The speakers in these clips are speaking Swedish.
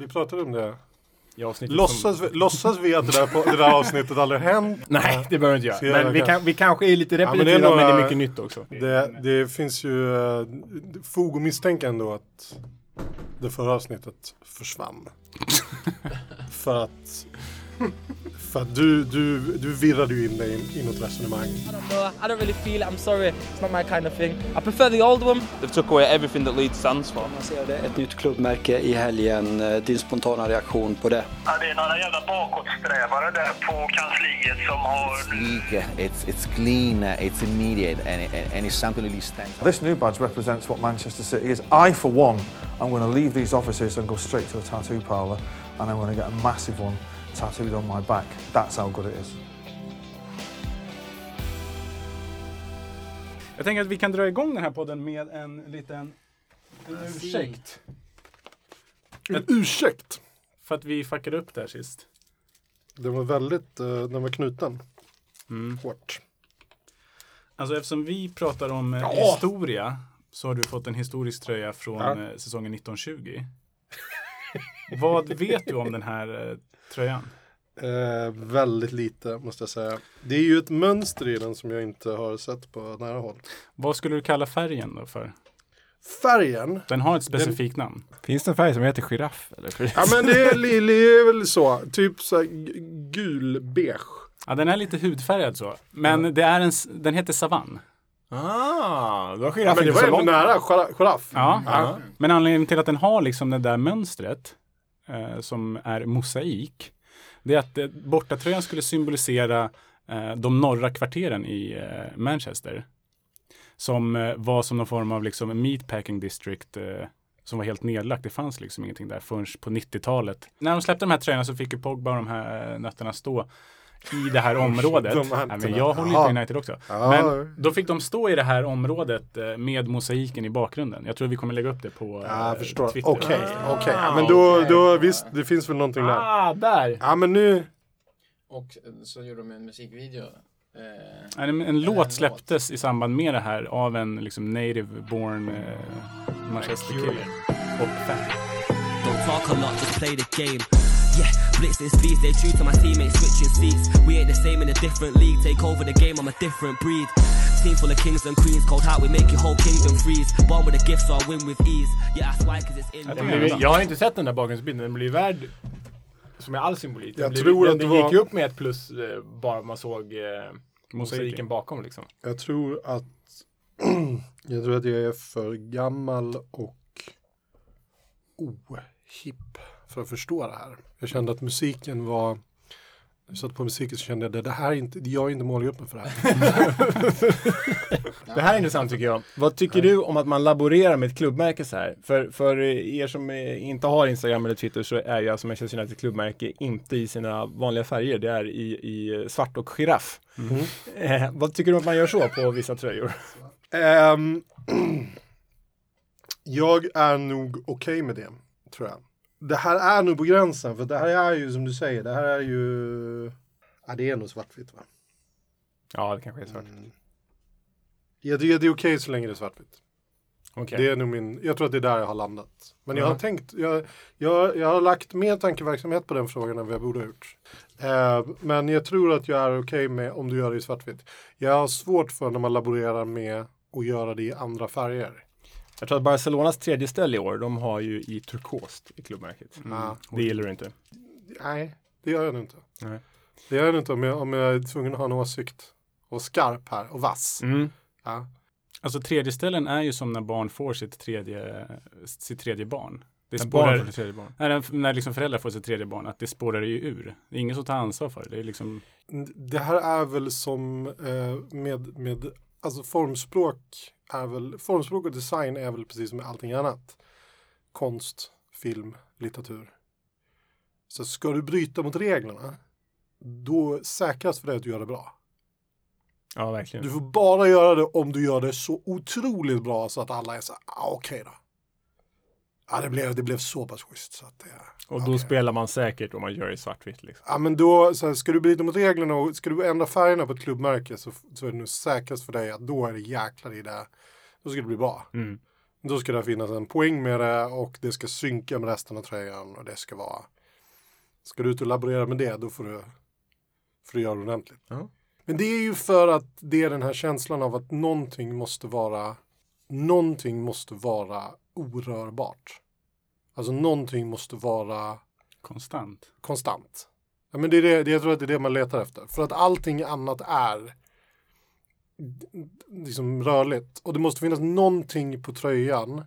Vi pratade om det. Låtsas, som... vi, låtsas vi att det där, på, det där avsnittet aldrig hänt? Nej, det behöver vi inte göra. Men vi, göra? kan, vi kanske är lite men det är repetitiva, men det är, mycket nytt också. Det, det finns ju uh, fog att misstänka ändå att det förra avsnittet försvann. för att, för att du, du, du virrade ju in dig i något resonemang. I don't know. I don't really feel it. I'm sorry. It's not my kind of thing. I prefer the old one. They've took away everything that Leeds stands for. lanserade ett nytt klubbmärke i helgen. Eh, Din spontana reaktion på det? Ja, det är några jävla bakåtsträvare där på kansliet som har... sleek, it's it's clean, it's immediate, and, it, and it's something really stands. This new badge represents what Manchester City is. I, for one, I'm going to leave these offices and go straight to a tattoo parlour, and I'm going to get a massive one tattooed on my back. That's how good it is. Jag tänker att vi kan dra igång den här podden med en liten en ursäkt. En ursäkt! För att vi fuckade upp där sist. Den var väldigt, uh, den var knuten. Mm. Hårt. Alltså eftersom vi pratar om eh, Ja. historia så har du fått en historisk tröja från Ja. eh, säsongen 1920. Vad vet du om den här tröjan? Eh, väldigt lite måste jag säga. Det är ju ett mönster i den som jag inte har sett på nära håll. Vad skulle du kalla färgen då för? Färgen, Den har ett specifikt namn. Finns det en färg som heter giraff? Eller? ja men det är, li- är väl så, typ så här g- gul-beige. Ja, den är lite hudfärgad så. Men det är en, den heter savann. Ah, då har Ja, men det var långt. nära, gira- giraff. Ja. Ja. Men anledningen till att den har liksom det där mönstret eh, som är mosaik. Det är att eh, bortatröjan skulle symbolisera eh, de norra kvarteren i eh, Manchester. Som eh, var som någon form av liksom meatpacking district eh, som var helt nedlagt. Det fanns liksom ingenting där förrän på 90-talet. När de släppte de här tröjorna så fick ju Pogba och de här eh, nötterna stå i det här området. De ja, men jag håller ju på United också. Ja. Men då fick de stå i det här området eh, med mosaiken i bakgrunden. Jag tror vi kommer lägga upp det på eh, förstår. Twitter. Okej, okej. Ja, men då, då visst, det finns väl någonting där. Ah, där! Ja, men nu, Och så gjorde de en musikvideo. Eh, En, en låt släpptes i samband med det här av en liksom native born eh, Manchester-kille. Och fan. Yeah, blitzing speed, stay true to my teammates, switching seats. We ain't the same in a different league. Take over the game, I'm a different breed. Team full of kings and queens, cold heart, we make your whole kingdom freeze. Born with a gift, so I win with ease. Yeah, that's why, cause it's in Jag Den blir, jag har inte sett den där bakgrundsbilden. Den blir värd som är all symbolik. Den, Jag blir, tror den, att den det gick var- ju upp med ett plus eh, bara man såg eh, mosaiken bakom liksom. jag tror att jag tror att jag är för gammal och ohipp för att förstå det här. Jag kände att musiken var jag satt på musiken så kände jag att det här är inte, jag är inte målgruppen för det här. Det här är intressant tycker jag. Vad tycker du om att man laborerar med ett klubbmärke så här? För, för er som inte har Instagram eller Twitter så är ju alltså Manchester United klubbmärke inte i sina vanliga färger. Det är i, i svart och giraff. Eh, vad tycker du om att man gör så på vissa tröjor? Ehm, jag är nog okej med det, tror jag. Det här är nog på gränsen, för det här är ju som du säger, det här är ju... Ja, det är nog svartvitt va? Ja, det kanske är svart. Mm. Jag tycker att det är okej så länge det är svartvitt. Okej. Det är nog min, jag tror att det är där jag har landat. Men jag Ja. har tänkt, jag, jag, jag har lagt mer tankeverksamhet på den frågan än vad jag borde ha gjort. Eh, men jag tror att jag är okej med om du gör det i svartvitt. Jag har svårt för när man laborerar med att göra det i andra färger. Jag tror att Barcelonas tredje ställ i år, de har ju i turkost i klubbmärket. Ja. Det gillar du inte. Nej, det gör jag inte. Nej. Det gör jag inte om jag, om jag är tvungen att ha en åsikt. Och skarp här och vass. Mm. Ja. Alltså tredje ställen är ju som när barn får sitt tredje, sitt tredje barn. Det När barn spårar, får sitt tredje barn. Nej, när- när liksom föräldrar får sitt tredje barn, att det spårar ju ur. Det är ingen som tar ansvar för det. Det är liksom, Det här är väl som eh, med, med alltså formspråk är väl, formspråk och design är väl precis som med allting annat. Konst, film, litteratur. Så ska du bryta mot reglerna, då säkrast för dig att du gör det bra. Ja, verkligen. Du får bara göra det om du gör det så otroligt bra så att alla är så här, ah, okej då. Ja, det blev, det blev så pass schysst så att det... Och då okej. spelar man säkert om man gör det i svartvitt. Liksom. Ja men då, så här, ska du bryta mot reglerna och ska du ändra färgerna på ett klubbmärke så, så är det nog säkrast för dig att då är det jäklar i det. Då ska det bli bra. Mm. Då ska det finnas en poäng med det och det ska synka med resten av tröjan och det ska vara Ska du ut och laborera med det då får du, får du göra det ordentligt. Ja. Men det är ju för att det är den här känslan av att någonting måste vara någonting måste vara orörbart. Alltså någonting måste vara Konstant. konstant. Ja, men det är det, det, jag tror att det är det man letar efter. För att allting annat är liksom rörligt. Och det måste finnas någonting på tröjan.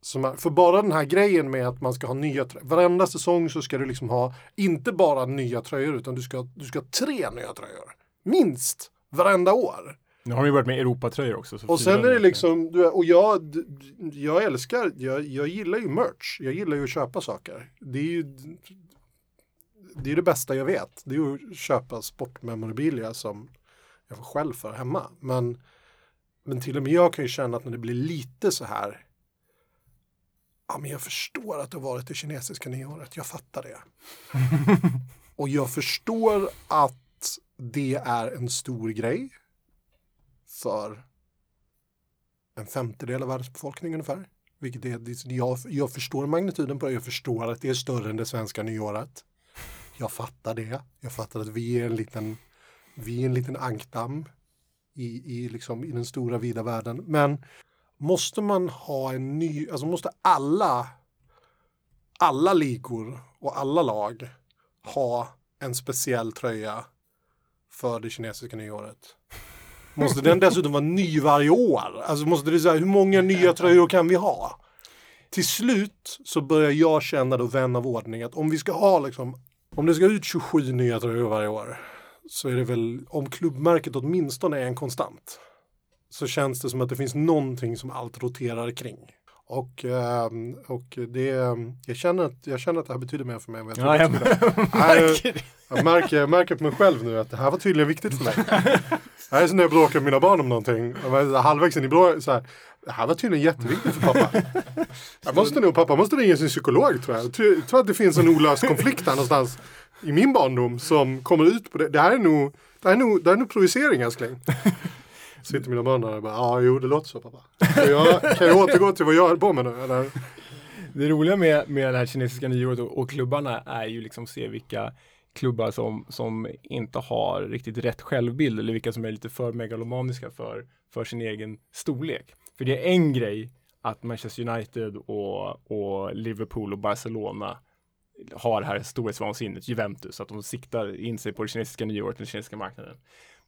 Som är, för bara den här grejen med att man ska ha nya tröjor. Varenda säsong så ska du liksom ha inte bara nya tröjor utan du ska, du ska ha tre nya tröjor. Minst varenda år. Nu har de ju börjat med Europatröjor också. så Och sen är det liksom, du, och jag, jag älskar, jag, jag gillar ju merch. Jag gillar ju att köpa saker. Det är ju det, är det bästa jag vet. Det är ju att köpa sportmemorabilia som jag får själv för hemma. Men, men till och med jag kan ju känna att när det blir lite så här Ja, men jag förstår att det har varit det kinesiska nyåret. Jag fattar det. och jag förstår att det är en stor grej för en femtedel av världens befolkning ungefär. Vilket är, jag, jag förstår magnituden på det. Jag förstår att det är större än det svenska nyåret. Jag fattar det. Jag fattar att vi är en liten, vi är en liten ankdamm i, i, liksom, i den stora vida världen. Men måste man ha en ny, alltså måste alla, alla ligor och alla lag ha en speciell tröja för det kinesiska nyåret? Måste den dessutom vara ny varje år? Alltså måste det säga hur många nya tröjor kan vi ha? Till slut så börjar jag känna då vän av ordning att om vi ska ha liksom, om det ska ut 27 nya tröjor varje år så är det väl, om klubbmärket åtminstone är en konstant så känns det som att det finns någonting som allt roterar kring. Och, ehm, och det, jag, känner att, jag känner att det här betyder mer för mig än vad jag Ja, trodde jag det skulle. märker. Jag märker, jag märker på mig själv nu att det här var tydligen viktigt för mig. Det här är som när jag bråkar med mina barn om någonting. Halvvägs in i bråket så här. Det här var tydligen jätteviktigt för pappa. Jag måste nog, pappa måste ringa sin psykolog tror jag. Jag tror, att det finns en olöst konflikt här någonstans i min barndom som kommer ut på det. Det här är nog, det här är nog, det här är nog projicering älskling. Sitter mina barn där och bara, ja jo det låter så pappa. Kan jag, kan jag återgå till vad jag höll på med nu eller? Det roliga med, med det här kinesiska nyåret och, och klubbarna är ju liksom se vilka klubbar som, som inte har riktigt rätt självbild eller vilka som är lite för megalomaniska för, för sin egen storlek. För det är en grej att Manchester United och, och Liverpool och Barcelona har det här storhetsvansinnet, Juventus, att de siktar in sig på det kinesiska nyåret, den kinesiska marknaden.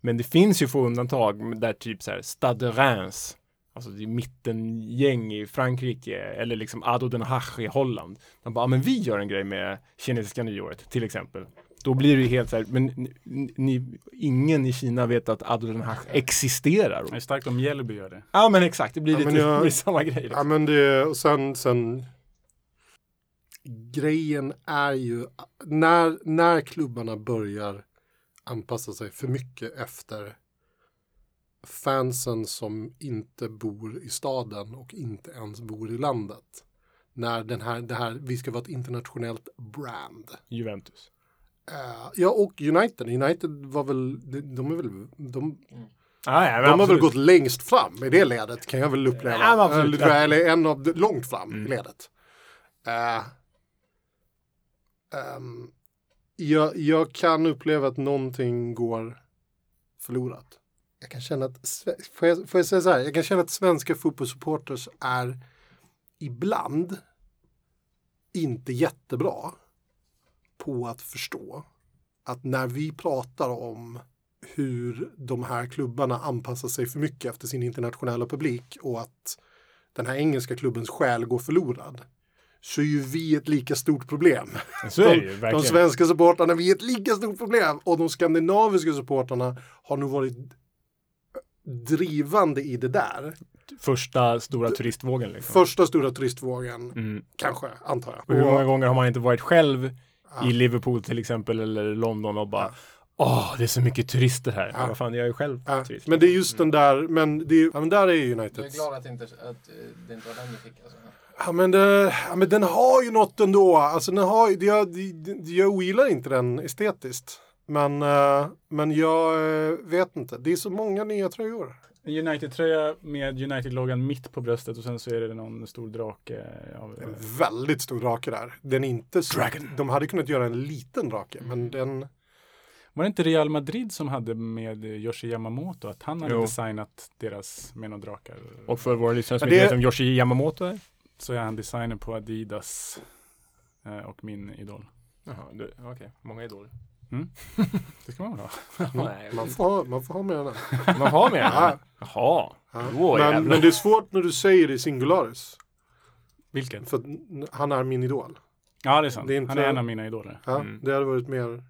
Men det finns ju få undantag där typ så här Stade de Reims, alltså det är mittengäng i Frankrike eller liksom Ado Den Haag i Holland. De bara, ah, men vi gör en grej med kinesiska nyåret till exempel. Då blir det ju helt så här, men ni, ingen i Kina vet att Haag existerar. Det är starkt om Mjällby gör det. Ja men exakt, det blir Ja, lite jag- det blir samma grej. Ja Liksom. men det, och sen, sen grejen är ju när, när klubbarna börjar anpassa sig för mycket efter fansen som inte bor i staden och inte ens bor i landet. När den här, det här, vi ska vara ett internationellt brand. Juventus. Eh, ja, och United. United var väl, de, de är väl, de, Ah, ja, de har väl absolut. gått längst fram i det ledet kan jag väl uppleva. Ja, absolut. eller, en av de, långt fram Mm. i ledet. Eh, ehm, jag, jag kan uppleva att någonting går förlorat. Jag kan känna att, får jag, får jag säga så här, jag kan känna att svenska fotbollssupporters är ibland inte jättebra på att förstå att när vi pratar om hur de här klubbarna anpassar sig för mycket efter sin internationella publik och att den här engelska klubbens själ går förlorad så är ju vi ett lika stort problem. Så är det ju, de, de svenska supportrarna, vi är ett lika stort problem och de skandinaviska supportrarna har nog varit drivande i det där. Första stora turistvågen. Liksom. Första stora turistvågen, Mm. kanske, antar jag. Och hur många gånger har man inte varit själv Ja. i Liverpool till exempel eller London och bara Åh, det är så mycket turister här. Ja. Vad fan, jag är ju själv Ja, turist. men det är just den där, men, det är, ja, men där är ju Jag United. är glad att det inte, att eh, det inte var den du fick. Alltså. Ja men, det, ja men den har ju något ändå. Alltså den har, jag, jag ogillar inte den estetiskt. Men, eh, men jag eh, vet inte. Det är så många nya tröjor. En United-tröja med United-loggan mitt på bröstet och sen så är det någon stor drake. Av, En väldigt stor drake där. Den är inte så, Dragon. De hade kunnat göra en liten drake, men den... Var det inte Real Madrid som hade med Yoshi Yamamoto att han hade Jo. designat deras med några drakar? Och för våra lyssnare som inte vet vem Yoshi Yamamoto är? Så är han designer på Adidas eh, och min idol. Jaha, okej. Många idoler. Det ska man väl ha? Nej, Man får, ha- man får ha med den. Man har med Ja. den? Jaha. Ja. Åh, men, men det är svårt när du säger det i singularis. Vilken? För att han är min idol. Ja, det är sant. Det är inte- Han är en av mina idoler. Ja, Mm. Det hade varit mer...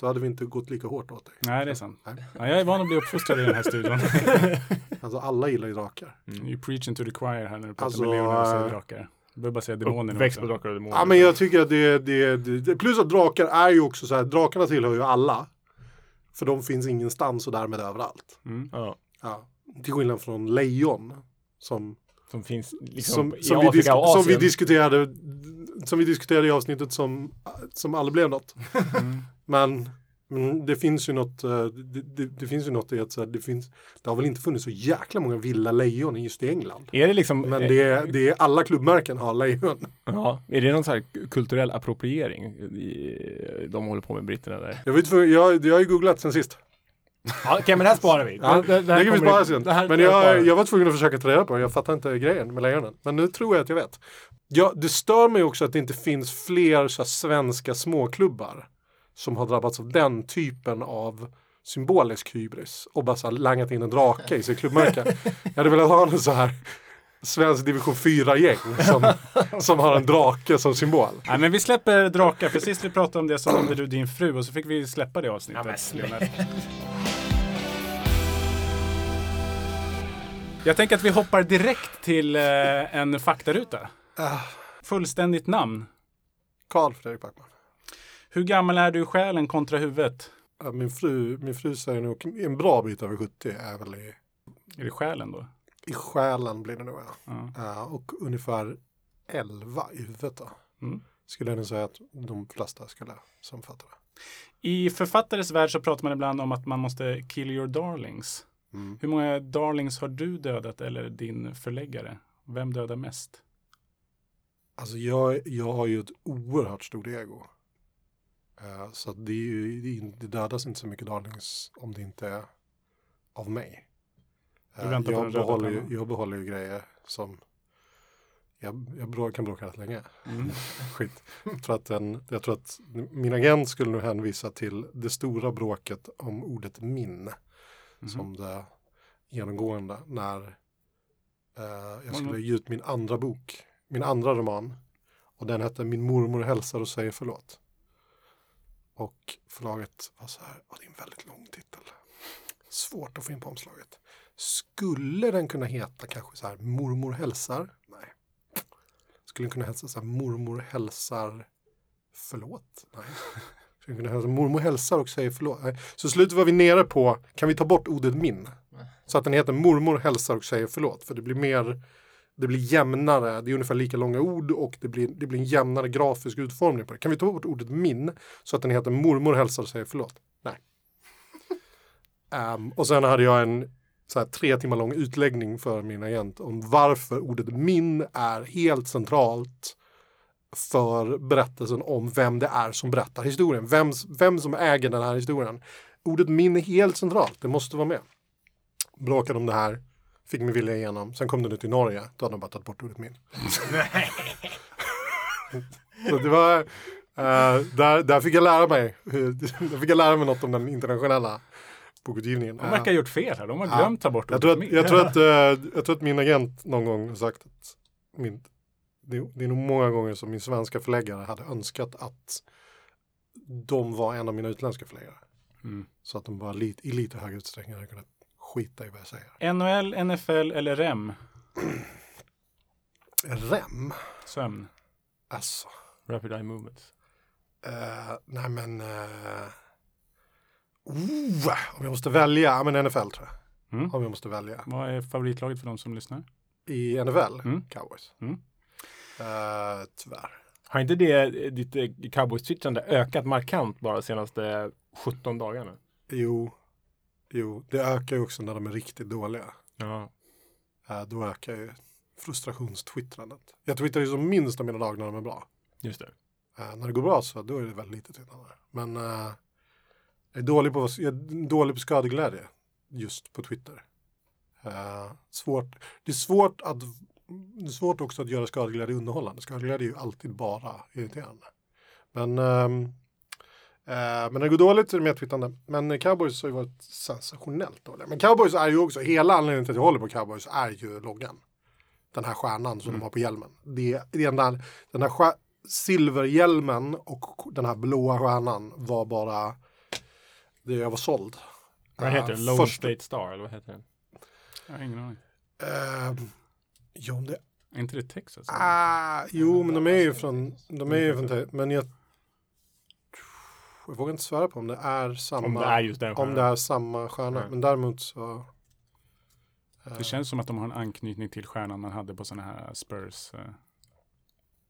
Då hade vi inte gått lika hårt åt dig. Nej, det är sant. Nej. Ja, jag är van att bli uppfostrad i den här studion. Alltså alla gillar ju drakar. You preaching to the choir här när du pratar Alltså, med Leonard och säger äh, drakar. Behöver bara säga demoner nu Växt också. på drakar och demoner. Ja men jag tycker att det, det, det, plus att drakar är ju också så här, drakarna tillhör ju alla. För de finns ingenstans och därmed överallt. Mm. Ja. Ja. Till skillnad från lejon. Som, Som finns liksom som, i som, vi, Afrika och disk, som vi Asien. diskuterade som vi diskuterade i avsnittet som, som aldrig blev något. Mm. Men, men det finns ju något, eh, det, det, det finns ju något i att så här, det finns, det har väl inte funnits så jäkla många vilda lejon i just i England. Är det liksom... Men det är, det är alla klubbmärken har lejon. Ja, är det någon sån här kulturell appropriering de håller på med britterna där? Jag, vet, jag, jag har ju googlat sen sist. Ja, Okej, men det här sparar vi. Ja, det, det, kan vi spara sen. här- Men här jag, jag var tvungen att försöka ta reda på det. Jag fattar inte grejen med lejonen. Men nu tror jag att jag vet. Ja, det stör mig också att det inte finns fler så här, svenska småklubbar som har drabbats av den typen av symbolisk hybris och bara så här, langat in en drake i sitt klubbmärke. jag hade velat ha en så här svensk division 4-gäng som, som har en drake som symbol. Nej, men vi släpper drakar. För sist vi pratade om det så nämnde du din fru och så fick vi släppa det avsnittet. Ja. Jag tänker att vi hoppar direkt till eh, en faktaruta. Ah. Fullständigt namn. Karl Fredrik Backman. Hur gammal är du i själen kontra huvudet? Min fru, min fru säger nog en bra bit över 70 är väl i, Är det själen då? i själen blir det nog ja. Ja, och ungefär 11 i huvudet då. Mm. Skulle jag nog säga att de flesta skulle samfatta det. I författares värld så pratar man ibland om att man måste kill your darlings. Mm. Hur många darlings har du dödat eller din förläggare? Vem dödar mest? Alltså jag, jag har ju ett oerhört stort ego. Eh, så det, är ju, det, dödas inte så mycket darlings om det inte är av mig. Eh, jag, behåller ju, jag behåller ju grejer som jag, jag kan bråka rätt länge. Mm. Skit. Jag tror, att en, jag tror att min agent skulle nog hänvisa till det stora bråket om ordet min. Mhm. Som det genomgående när eh, jag skulle Mm. ge ut min andra bok. Min andra roman. Och den hette Min mormor hälsar och säger förlåt. Och förlaget var så här, "Ja, det är en väldigt lång titel. Svårt att få in på omslaget. Skulle den kunna heta kanske så här Mormor hälsar? Nej. Skulle den kunna heta så här Mormor hälsar förlåt? Nej. Skulle den kunna heta Mormor hälsar och säger förlåt? Nej. Så slutet var vi nere på, kan vi ta bort ordet min? Så att den heter Mormor hälsar och säger förlåt. För det blir mer, det blir jämnare, det är ungefär lika långa ord och det blir, det blir en jämnare grafisk utformning på det. Kan vi ta bort ordet min så att den heter Mormor hälsar och säger förlåt? Nej. Um, och sen hade jag en så här, tre timmar lång utläggning för min agent om varför ordet min är helt centralt för berättelsen om vem det är som berättar historien. Vem, vem som äger den här historien. Ordet min är helt centralt, det måste vara med. Bråkade om det här, fick min vilja igenom. Sen kom den ut i Norge, då hade de bara tagit bort ordet min. Så det var, eh, där, där fick jag lära mig, där fick jag lära mig något om den internationella bokutgivningen. De verkar ha gjort fel här. De har Ja. glömt ta bort Jag tror, ordet att, min. jag, tror att, eh, jag tror att min agent någon gång har sagt att min, det, det är nog många gånger som min svenska förläggare hade önskat att de var en av mina utländska förläggare. Mm. Så att de bara lite, i lite högre utsträckning hade kunnat skita i vad jag säger. NHL, NFL eller REM? Rem? Sömn. Alltså. Rapid Eye Movements. eh, nej men. Uh, oh, om jag måste välja, ja men NFL tror jag. Mm. Om jag måste välja. Vad är favoritlaget för de som lyssnar? I NFL? Mm. Cowboys. Mm. Eh, tyvärr. Har inte det, ditt cowboys-twittrande ökat markant bara de senaste 17 dagarna? Jo. Jo, det ökar ju också när de är riktigt dåliga. Ja. Eh, då ökar ju frustrationstwittrandet. Jag twittrar ju som minst av mina dagar när de är bra. Just det. Eh, när det går bra så då är det väldigt lite twittrande. Men eh, jag, är dålig på, jag är dålig på skadeglädje just på Twitter. Eh, svårt. Det är svårt att det är svårt också att göra skadeglädje underhållande. Skadeglädje är ju alltid bara irriterande. Men, eh, men när det går dåligt så är det mer twittrande. Men cowboys har ju varit sensationellt dåliga. Men cowboys är ju också, hela anledningen till att jag håller på cowboys är ju loggan. Den här stjärnan som de har på hjälmen. Det, det är den där, den här stjär, silverhjälmen och den här blåa stjärnan var bara, det jag var såld. Vad heter Eh, den? Lone först- State Star, eller vad heter den? Jag har ingen aning. Ehm, jo, det Är inte det Texas? Ah, jo, men de är ju från, de är ju från, Te- men jag, jag vågar inte svära på om det är samma, Om det är just den om stjärnan. det är samma stjärna. Nej. Men däremot så, Det känns som att de har en anknytning till stjärnan man hade på sådana här Spurs. Eh,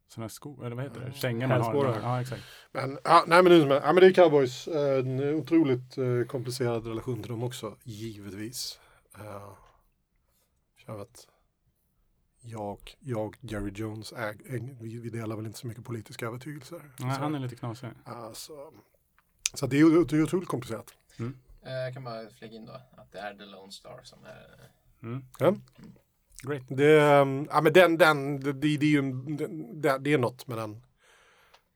sådana här skor, eller vad heter det? Kängor man har. Ja, exakt. men, ja, nej men, är- ja, men det är cowboys, Eh, en otroligt eh, komplicerad relation till dem också, givetvis. Uh, känner att jag, jag Jerry Jones, äg, äg, vi, vi delar väl inte så mycket politiska övertygelser. Nej, så, han är lite knasig. alltså, så det är ju det är otroligt komplicerat. Eh, Jag kan bara flika in då att det är The Lone Star som är... Mm. Ja. Great. Det, ehm, ja men den, den, det, det, det är ju det, det är något med den.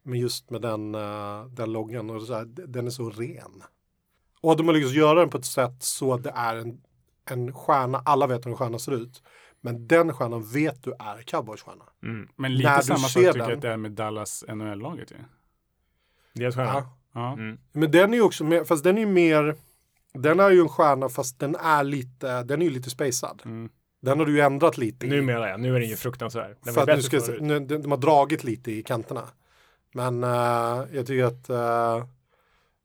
Men just med den, eh, den loggan och så här, den är så ren. Och de har lyckats göra den på ett sätt så att det är en, en stjärna, alla vet hur en stjärna ser ut. Men den stjärnan vet du är cowboystjärna. Mm. Men lite När samma sak tycker jag att det är med Dallas NHL-laget ju. Deras stjärna? Ja. Ja. Mm. Men den är ju också mer, fast den är ju mer, den är ju en stjärna fast den är lite, den är ju lite spacad. Mm. Den har du ju ändrat lite. i. Numera ja, nu är den ju fruktansvärd. Den För att nu ska, nu, de, har dragit lite i kanterna. Men eh, jag tycker att eh,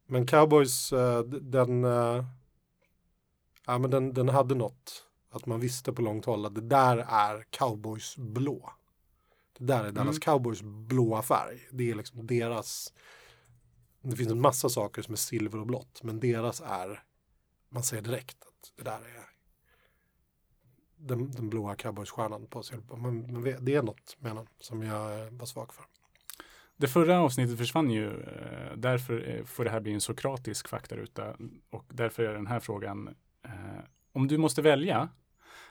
men cowboys, d- den, ja, men den, den hade något. Att man visste på långt håll att det där är cowboys blå. Det där är Dallas Mm. cowboys blåa färg. Det är liksom deras. Det finns en massa saker som är silver och blått. Men deras är, man ser direkt att det där är den, den blåa cowboystjärnan. på sig. Man, man vet, det är något med den som jag eh, var svag för. Det förra avsnittet försvann ju. Eh, därför eh, får det här bli en sokratisk faktaruta. Och därför är den här frågan. Om du måste välja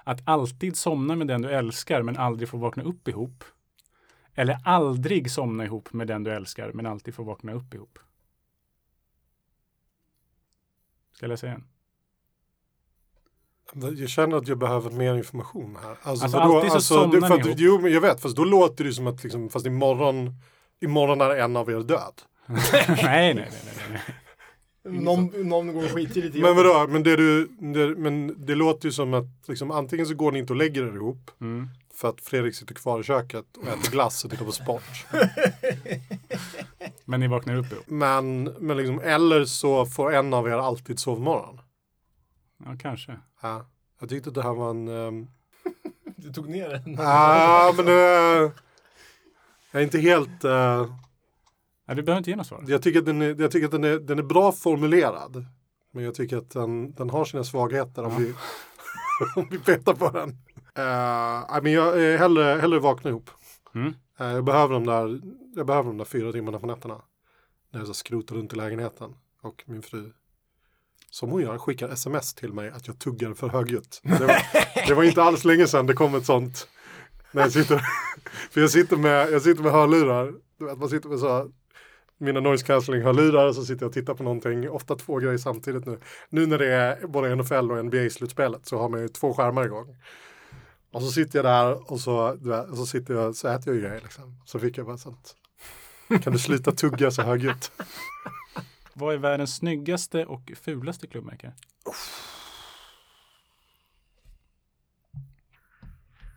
att alltid somna med den du älskar men aldrig få vakna upp ihop. Eller aldrig somna ihop med den du älskar men alltid få vakna upp ihop. Ska jag läsa igen? Jag känner att jag behöver mer information här. Alltså, alltid så somnar det, för ni ihop. Jo, men jag vet, fast då låter det som att liksom, fast imorgon, imorgon är en av er död. nej, nej, nej, nej, nej. Någon, någon går skittidigt i Men jobbet. vadå, men det, du, det, men det låter ju som att liksom, antingen så går ni inte och lägger er ihop Mm. för att Fredrik sitter kvar i köket och äter glass och tittar på sport. Men ni vaknar upp ihop? Men, men liksom, eller så får en av er alltid sovmorgon. Ja, kanske. Ja, jag tyckte att det här var en... ehm, Du tog ner den. Ja, men eh, jag är inte helt... eh, Nej, du behöver inte ge något svar. jag tycker att den är, jag tycker att den är, den är bra formulerad. Men jag tycker att den, den har sina svagheter om, Ja. vi, om vi petar på den. Uh, nej, men jag är hellre, hellre vakna ihop. Mm. Eh, jag, behöver de där, jag behöver de där fyra timmarna på nätterna. När jag så skrotar runt i lägenheten. Och min fru, som hon gör, skickar sms till mig att jag tuggar för högljutt. Det var, det var inte alls länge sedan det kom ett sånt. När jag sitter, för jag sitter med, jag sitter med hörlurar. Du vet, man sitter med så mina noise cancelling hörlurar och så sitter jag och tittar på någonting, ofta två grejer samtidigt nu. Nu när det är både NFL och NBA-slutspelet så har man ju två skärmar igång. Och så sitter jag där och så, du vet, och så sitter jag så äter jag ju grejer liksom. Så fick jag bara sånt. Kan du sluta tugga så högljutt? Vad är världens snyggaste och fulaste klubbmärke?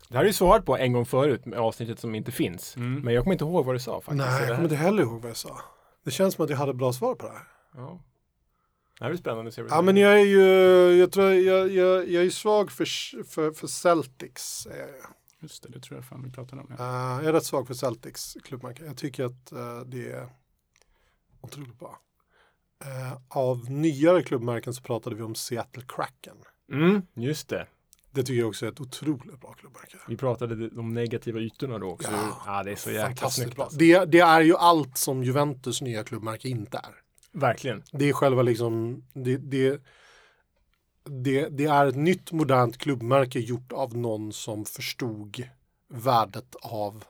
Det här är ju svarat på en gång förut med avsnittet som inte finns. Mm. Men jag kommer inte ihåg vad du sa faktiskt. Nej, jag kommer här- inte heller ihåg vad jag sa. Det känns som att jag hade bra svar på det här. Ja. Det här blir spännande att se du Ja, men jag är ju, jag tror jag, jag, jag är svag för, för, för Celtics. är jag. Just det, det tror jag fan vi pratade om. Ja. Eh, jag är rätt svag för Celtics klubbmärke. Jag tycker att eh, det är otroligt bra. Eh, av nyare klubbmärken så pratade vi om Seattle Kraken. Mm, just det. Det tycker jag också är ett otroligt bra klubbmärke. Vi pratade de negativa ytorna då också. Ja, Ja, det är så jäkla snyggt. Alltså. Det, det är ju allt som Juventus nya klubbmärke inte är. Verkligen. Det är själva liksom, det, det, det, det är ett nytt modernt klubbmärke gjort av någon som förstod värdet av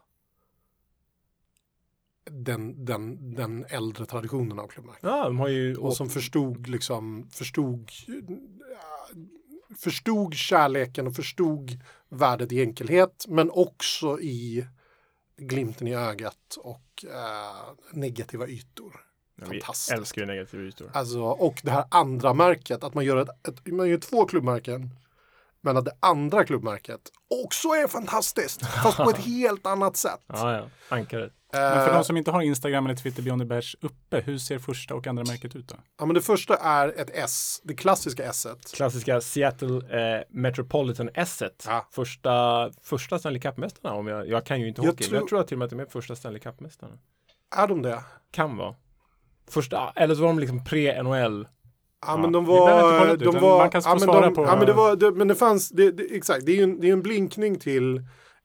den, den, den äldre traditionen av klubbmärken. Ja, de har ju... Och som förstod liksom, förstod, förstod kärleken och förstod värdet i enkelhet men också i glimten i ögat och eh, negativa ytor. Ja, vi Fantastiskt. älskar ju negativa ytor. Alltså, och det här andra märket, att man gör, ett, ett, man gör två klubbmärken. Men att det andra klubbmärket också är fantastiskt, fast på ett helt annat sätt. Ja, ja. Ankaret. Men för Eh, de som inte har Instagram eller Twitter Beyond the Bash uppe, hur ser första och andra märket ut då? ja, men det första är ett S, det klassiska S. -et. Klassiska Seattle eh, Metropolitan Esset. Ja. Första, första Stanley Cup-mästarna. Om jag, jag kan ju inte Jag hockey, tror- men jag tror att till och med att de är första Stanley Cup-mästarna. Är de det? Kan vara. Första, eller så var de liksom pre-NHL. Ja, men de var... de utan var man kan ja, men svara de, på- Ja, men det var... Det, men det fanns... Det, det, exakt, det är ju en, det är en blinkning till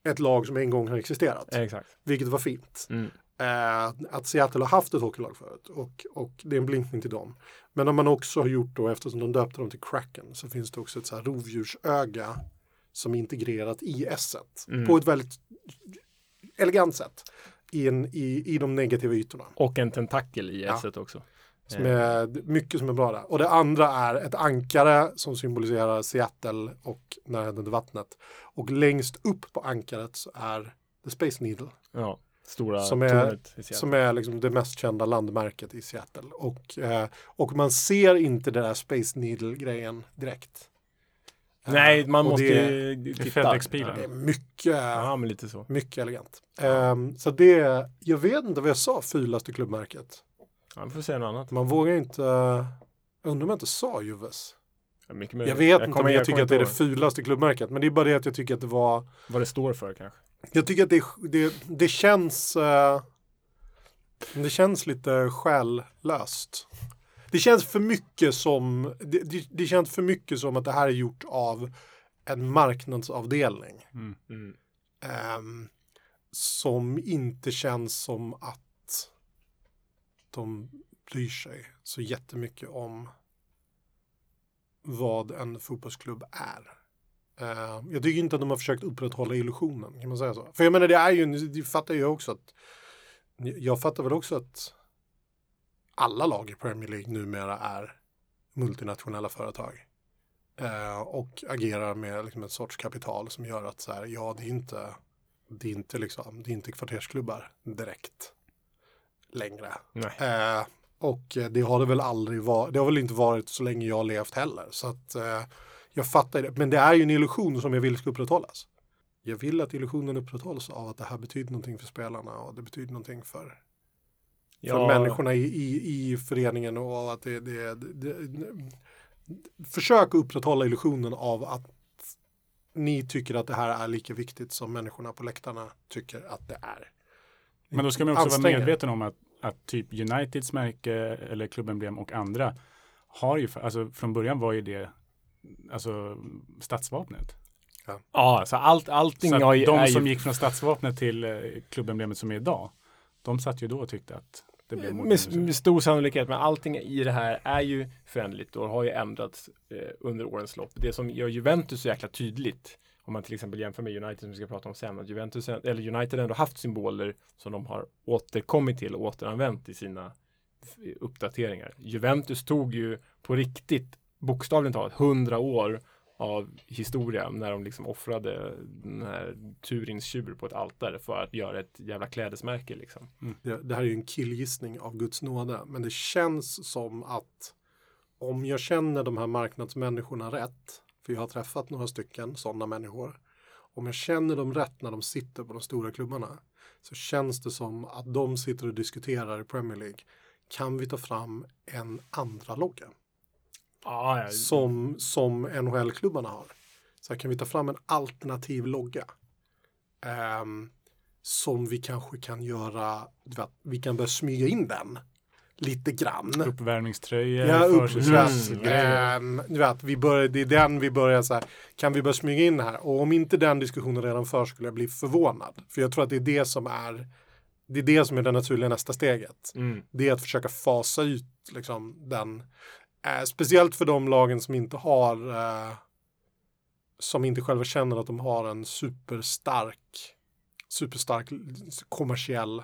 ett lag som en gång har existerat. Exakt. Vilket var fint. Mm. Eh, att Seattle har haft ett hockeylag förut och, och det är en blinkning till dem. Men om man också har gjort då, eftersom de döpte dem till Kraken, så finns det också ett så här rovdjursöga som är integrerat i S Mm. på ett väldigt elegant sätt i, en, i, i de negativa ytorna. Och en tentakel i Ja. esset också. Som är mycket som är bra där. Och det andra är ett ankare som symboliserar Seattle och närheten till vattnet. Och längst upp på ankaret så är The Space Needle. Ja, stora som är, tornet i Seattle. som är liksom det mest kända landmärket i Seattle. Och, eh, och man ser inte den där Space Needle-grejen direkt. Nej, Eh, man och måste det, ju det är titta. Det är mycket, Ja, men lite så. mycket elegant. Ehm, så det, jag vet inte vad jag sa, fulaste klubbmärket. Ja, vi får säga något annat. Man vågar inte, jag undrar om jag inte sa Juves. Ja, Jag vet inte kommer- om jag, tycker kommer att det är det inte fulaste klubbmärket. Men det är bara det att jag tycker att det var Vad det står för kanske. Jag tycker att det, det, det känns eh, Det känns lite själlöst. Det känns för mycket som det, det, det känns för mycket som att det här är gjort av en marknadsavdelning. Mm. Mm. ehm, som inte känns som att de bryr sig så jättemycket om vad en fotbollsklubb är. Eh, jag tycker inte att de har försökt upprätthålla illusionen, kan man säga så? För jag menar, det är ju, det fattar jag också att, jag fattar väl också att alla lag i Premier League numera är multinationella företag. Eh, och agerar med liksom, ett sorts kapital som gör att så här, ja, det är inte, det är inte liksom, det är inte kvartersklubbar direkt längre. Eh, och det har det väl aldrig varit, det har väl inte varit så länge jag har levt heller. Så att eh, jag fattar det. Men det är ju en illusion som jag vill ska upprätthållas. Jag vill att illusionen upprätthålls av att det här betyder någonting för spelarna och det betyder någonting för, för Ja. människorna i, i, i föreningen och att det, det, det, det Försök upprätthålla illusionen av att ni tycker att det här är lika viktigt som människorna på läktarna tycker att det är. Men då ska man också vara medveten om att, att typ Uniteds märke eller klubbemblem och andra har ju, alltså från början var ju det alltså stadsvapnet. Ja, så allt, allting Så att har ju, de är som ju gick från stadsvapnet till eh, klubbemblemet som är idag, de satt ju då och tyckte att med, med stor sannolikhet, men allting i det här är ju föränderligt och har ju ändrats eh, under årens lopp. Det som gör Juventus så jäkla tydligt, om man till exempel jämför med United som vi ska prata om sen, att Juventus, eller United ändå haft symboler som de har återkommit till och återanvänt i sina f- uppdateringar. Juventus tog ju på riktigt, bokstavligen talat, hundra år av historia när de liksom offrade den här Turins tjur på ett altare för att göra ett jävla klädesmärke liksom. Mm. Det, det här är ju en killgissning av Guds nåde, men det känns som att om jag känner de här marknadsmänniskorna rätt, för jag har träffat några stycken sådana människor, om jag känner dem rätt när de sitter på de stora klubbarna, så känns det som att de sitter och diskuterar i Premier League. Kan vi ta fram en andra logga? Ah, ja. som, som NHL-klubbarna har. Så här, kan vi ta fram en alternativ logga? Ehm, som vi kanske kan göra, vet, vi kan börja smyga in den lite grann. Uppvärmningströjor, Ja, upp, försäsongsgrejer. mm, du vet, vi börjar, det är den vi börjar så här, kan vi börja smyga in här? Och om inte den diskussionen redan förs skulle jag bli förvånad. För jag tror att det är det som är, det är det som är det naturliga nästa steget. Mm. Det är att försöka fasa ut liksom den, eh, speciellt för de lagen som inte har, eh, som inte själva känner att de har en superstark, superstark kommersiell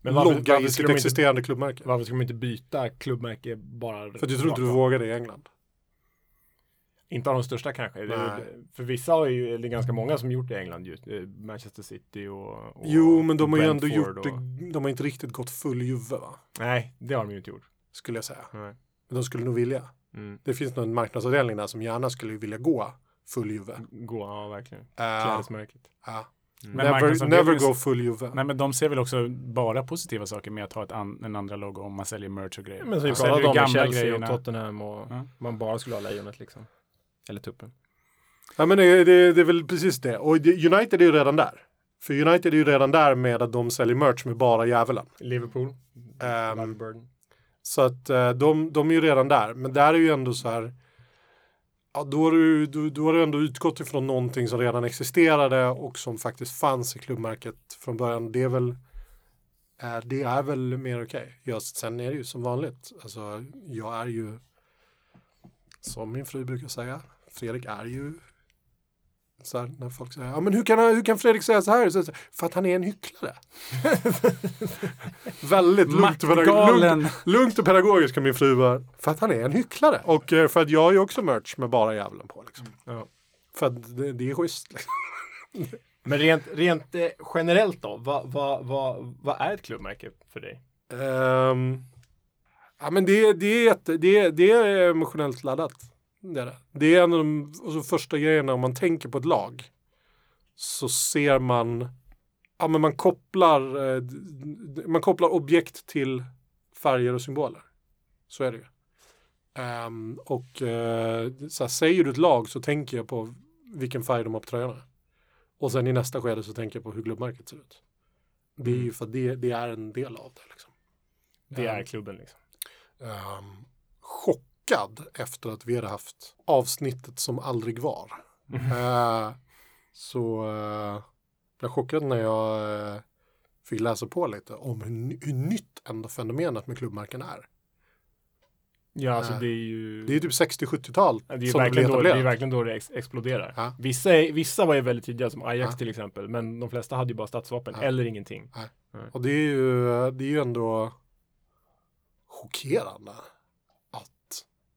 Men varför- logga varför i sitt de inte- existerande klubbmärke. Varför ska de inte byta klubbmärke bara? För att jag tror inte du vågar det i England. Inte av de största kanske. Nej. för vissa har ju, eller ganska många som gjort det i England just. eh, Manchester City och, och Jo, men de har ju ändå gjort det, de har inte riktigt gått full Juve va? Nej, det har de ju inte gjort. Skulle jag säga. Nej. Men de skulle nog vilja. Mm. Det finns nog en marknadsavdelning där som gärna skulle vilja gå full Juve. Gå, ja verkligen. Uh, Klädesmärket. ja. Men Never, never go full Juve. Nej men de ser väl också bara positiva saker med att ha ett an, en andra logo om man säljer merch och grejer. Men som vi pratade om med Chelsea grejerna. och Tottenham och Ja. man bara skulle ha lejonet liksom. Eller tuppen. Ja, men det, det, det är väl precis det. Och United är ju redan där. För United är ju redan där med att de säljer merch med bara djävulen. Liverpool. Ehm, Burden. Så att eh, de, de är ju redan där. Men där är ju ändå så här. Ja, då har du, då, då har du ändå utgått ifrån någonting som redan existerade och som faktiskt fanns i klubbmärket från början. Det är väl, eh, det är väl mer okej. Just sen är det ju som vanligt. Alltså, jag är ju, som min fru brukar säga, Fredrik är ju så här, när folk säger, ja men hur kan, hur kan Fredrik säga så här? Så, för att han är en hycklare. Väldigt lugnt och, pedagog, lugnt, lugnt och pedagogiskt kan min fru vara. För att han är en hycklare. Och eh, för att jag har ju också merch med bara djävulen på. Liksom. Ja. För att det, det är schysst. Liksom. Men rent, rent eh, generellt då, vad, vad, vad, vad är ett klubbmärke för dig? Ehm, ja, men det, det, är jätte, det, det är emotionellt laddat. Det är, det. Det är en av de alltså, första grejerna om man tänker på ett lag. Så ser man, ja men man kopplar, eh, man kopplar objekt till färger och symboler. Så är det ju. Ehm, och eh, så här, säger du ett lag så tänker jag på vilken färg de har på tröjorna. Och sen i nästa skede så tänker jag på hur klubbmärket ser ut. Det är ju för att det, det är en del av det. Liksom. Det är Ehm, klubben liksom. ehm, chockad efter att vi hade haft avsnittet som aldrig var. Eh, så uh, blev chockad när jag eh, fick läsa på lite om hur, hur nytt ändå fenomenet med klubbmärken är. Ja, alltså Eh, det är ju... Det är typ 60-70-tal Ja, Det är, som det verkligen blev då, det är verkligen då det ex exploderar. Ja. Vissa, vissa var ju väldigt tidiga som Ajax Ja. till exempel. Men de flesta hade ju bara stadsvapen eller ingenting. Och det är ju, det är ju ändå chockerande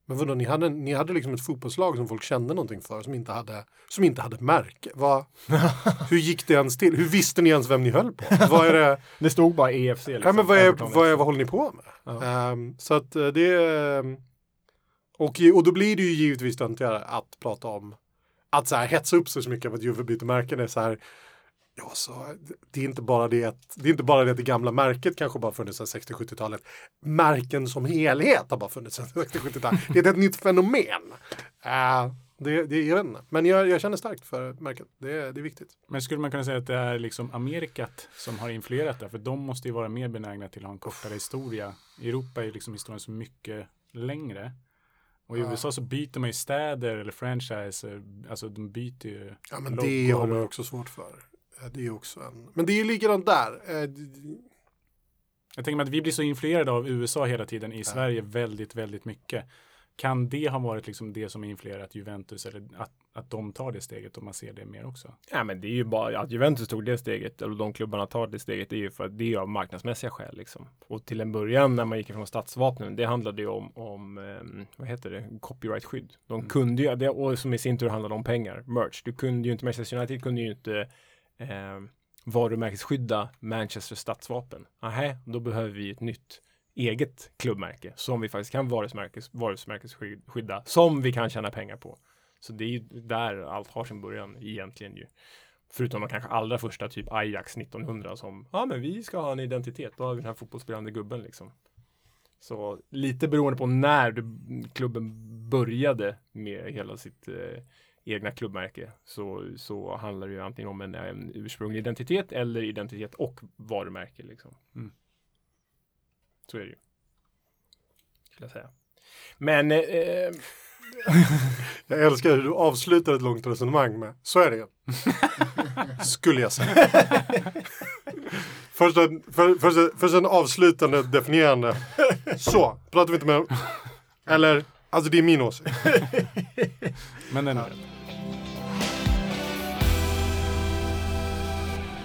men vadå, ni hade, ni hade liksom ett fotbollslag som folk kände någonting för som inte hade, som inte hade ett märke. Vad, hur gick det ens till? Hur visste ni ens vem ni höll på? Vad är det? Det stod bara EFC. Liksom, ja, men vad, är, vad, är, vad håller ni på med? Ehm, så att eh, det. Och, och då blir det ju givetvis töntigare att prata om att så här hetsa upp sig så mycket av att Juve byter märken är så här Ja, så det är inte bara det att det är inte bara det att det gamla märket kanske bara funnits sedan 60-70-talet. Märken som helhet har bara funnits sedan 60-70-talet. Det är ett nytt fenomen. Uh, det, det, jag vet inte. Men jag, jag känner starkt för märket. Det, det är viktigt. Men skulle man kunna säga att det är liksom Amerikat som har influerat det? För de måste ju vara mer benägna till att ha en kortare historia. I Europa är liksom historien så mycket längre. Och i Ja. USA så byter man ju städer eller franchiser. Alltså de byter ju Ja, men det har man också svårt för. Det är också en... Men det är ju likadant där. Eh, Jag tänker mig att vi blir så influerade av USA hela tiden i Sverige väldigt, väldigt mycket. Kan det ha varit liksom det som influerat Juventus eller att, att de tar det steget och man ser det mer också? Ja, men det är ju bara att Juventus tog det steget, eller de klubbarna tar det steget, det är ju för att det är av marknadsmässiga skäl. Liksom. Och till en början när man gick ifrån statsvapnen, det handlade ju om, om ehm, vad heter det, copyright-skydd. De kunde ju, det, och som i sin tur handlade om pengar, merch. Du kunde ju inte, Manchester United kunde ju inte eh, varumärkesskydda Manchester stadsvapen. Nähä, då behöver vi ett nytt eget klubbmärke som vi faktiskt kan varumärkes, varumärkesskydda, som vi kan tjäna pengar på. Så det är ju där allt har sin början egentligen ju. Förutom de kanske allra första, typ Ajax 1900 som, ja men vi ska ha en identitet, då har vi den här fotbollsspelande gubben liksom. Så lite beroende på när du, klubben började med hela sitt eh, egna klubbmärke så, så handlar det ju antingen om en, en ursprunglig identitet eller identitet och varumärke liksom. Så är det ju. Skulle jag säga. Men eh, eh, Jag älskar hur du avslutar ett långt resonemang med så är det ju. Skulle jag säga. först, en, för, först, en- först en avslutande definierande. Så, pratar vi inte mer om. Eller, alltså det är min åsikt. Men den är rätt.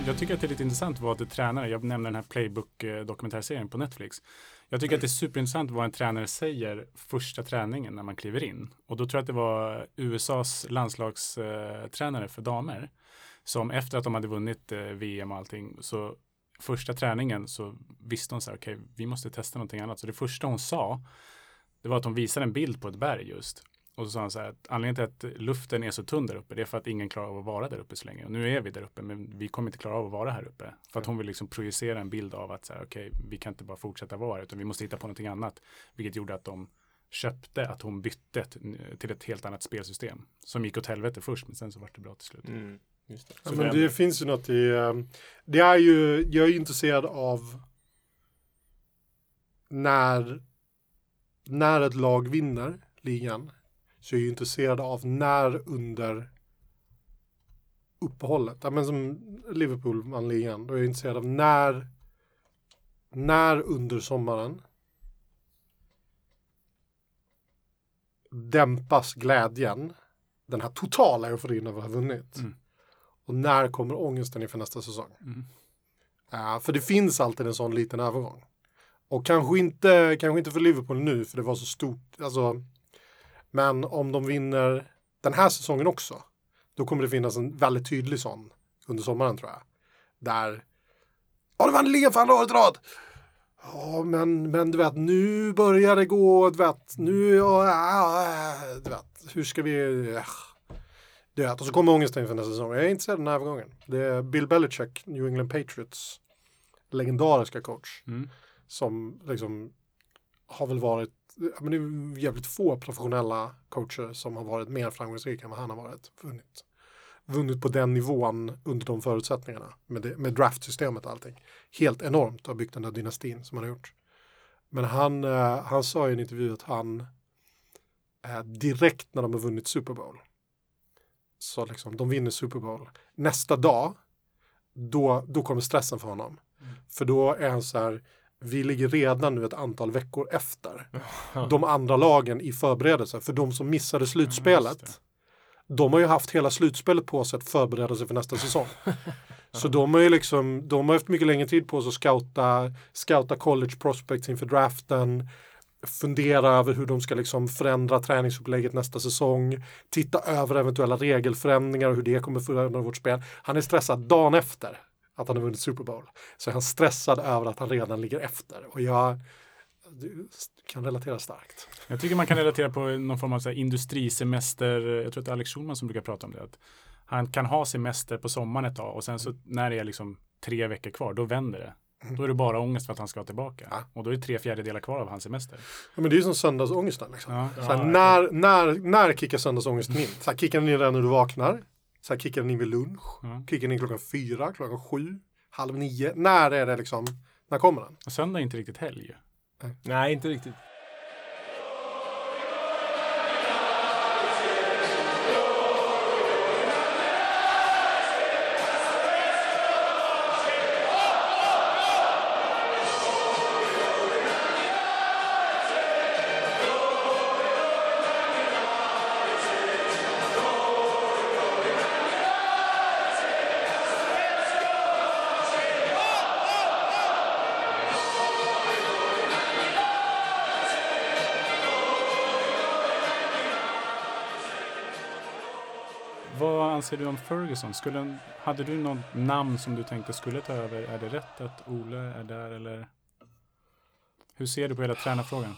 Jag tycker att det är lite intressant vad det tränare, jag nämner den här Playbook-dokumentärserien på Netflix. Jag tycker att det är superintressant vad en tränare säger första träningen när man kliver in. Och då tror jag att det var USAs landslagstränare för damer som efter att de hade vunnit eh, VM och allting så första träningen så visste hon så här, okej, vi måste testa någonting annat. Så det första hon sa, det var att hon visade en bild på ett berg just. Och så sa han så här att anledningen till att luften är så tunn där uppe det är för att ingen klarar av att vara där uppe så länge. Och nu är vi där uppe men vi kommer inte klara av att vara här uppe. För att hon vill liksom projicera en bild av att så här, okej, vi kan inte bara fortsätta vara här utan vi måste hitta på någonting annat. Vilket gjorde att de köpte att hon bytte ett, till ett helt annat spelsystem. Som gick åt helvete först men sen så var det bra till slut. mm, just det. Ja, men det- finns ju något i, eh, det är ju, jag är ju intresserad av när, när ett lag vinner ligan så är jag ju intresserad av när under uppehållet, ja, men som Liverpool vann ligan, då är jag intresserad av när, när under sommaren dämpas glädjen, den här totala euforin över att ha vunnit. Mm. Och när kommer ångesten inför nästa säsong? Mm. Ja, för det finns alltid en sån liten övergång. Och kanske inte, kanske inte för Liverpool nu, för det var så stort. Alltså, men om de vinner den här säsongen också, då kommer det finnas en väldigt tydlig sån under sommaren tror jag. Där, ja, du vann ligan för andra året i rad. Ja, men, men du vet, nu börjar det gå, du vet, nu, ja, ja, du vet, hur ska vi, ja. Du vet, och så kommer ångesten inför nästa säsong. Jag är intresserad av den här övergången. Det är Bill Belichick, New England Patriots legendariska coach. Mm. Som liksom har väl varit, men det är jävligt få professionella coacher som har varit mer framgångsrika än vad han har varit. Vunnit, vunnit på den nivån under de förutsättningarna. Med, det, med draftsystemet och allting. Helt enormt att ha byggt den där dynastin som han har gjort. Men han, eh, han sa i en intervju att han eh, direkt när de har vunnit Super Bowl så liksom, de vinner Super Bowl. Nästa dag, då, då kommer stressen för honom. För då är han så här, vi ligger redan nu ett antal veckor efter de andra lagen i förberedelse. För de som missade slutspelet, de har ju haft hela slutspelet på sig att förbereda sig för nästa säsong. Så de har ju liksom, de har haft mycket längre tid på sig att scouta, scouta college prospects inför draften, fundera över hur de ska liksom förändra träningsupplägget nästa säsong, titta över eventuella regelförändringar och hur det kommer förändra vårt spel. Han är stressad dagen efter att han har vunnit Super Bowl. Så är han stressad över att han redan ligger efter. Och jag kan relatera starkt. Jag tycker man kan relatera på någon form av så här industrisemester. Jag tror att det är Alex Schulman som brukar prata om det. Att han kan ha semester på sommaren ett tag och sen så när det är liksom tre veckor kvar, då vänder det. Då är det bara ångest för att han ska tillbaka. Och då är det tre fjärdedelar kvar av hans semester. Ja, men det är ju som söndagsångesten. Liksom. Ja. Så här, när, när, när kickar söndagsångesten in? Så här, kickar den in redan när du vaknar? Så här, kickar den in vid lunch? Kickar den in klockan fyra, klockan sju, halv nio? När är det liksom? När kommer den? Och söndag är inte riktigt helg. ju. Nej, inte riktigt. Anser du om Ferguson? Skulle, hade du något namn som du tänkte skulle ta över? Är det rätt att Ole är där eller? Hur ser du på hela tränarfrågan?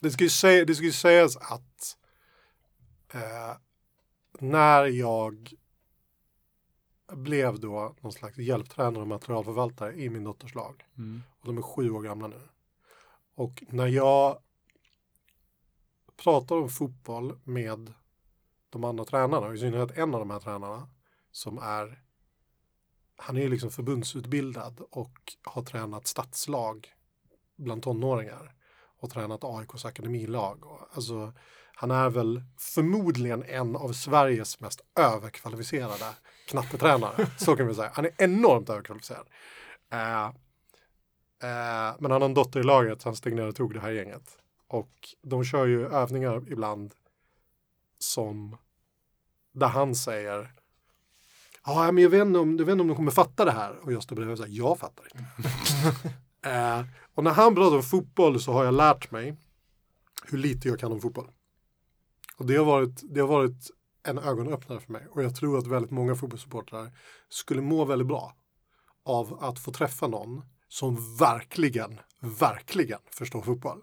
Det ska ju, säga, det ska ju sägas att eh, när jag blev då någon slags hjälptränare och materialförvaltare i min dotters lag. Mm. Och de är sju år gamla nu. Och när jag pratar om fotboll med de andra tränarna, i synnerhet en av de här tränarna som är han är ju liksom förbundsutbildad och har tränat stadslag bland tonåringar och tränat AIKs akademilag. Alltså, han är väl förmodligen en av Sveriges mest överkvalificerade knattetränare. Så kan vi säga. Han är enormt överkvalificerad. Eh, eh, men han har en dotter i laget så han steg ner och tog det här gänget. Och de kör ju övningar ibland som där han säger Ja, men jag vet, inte om, jag vet inte om de kommer fatta det här. Och jag står bredvid och säger, jag fattar inte. eh, och när han pratar om fotboll så har jag lärt mig hur lite jag kan om fotboll. Och det har varit, det har varit en ögonöppnare för mig. Och jag tror att väldigt många fotbollssupportrar skulle må väldigt bra av att få träffa någon som verkligen, verkligen förstår fotboll.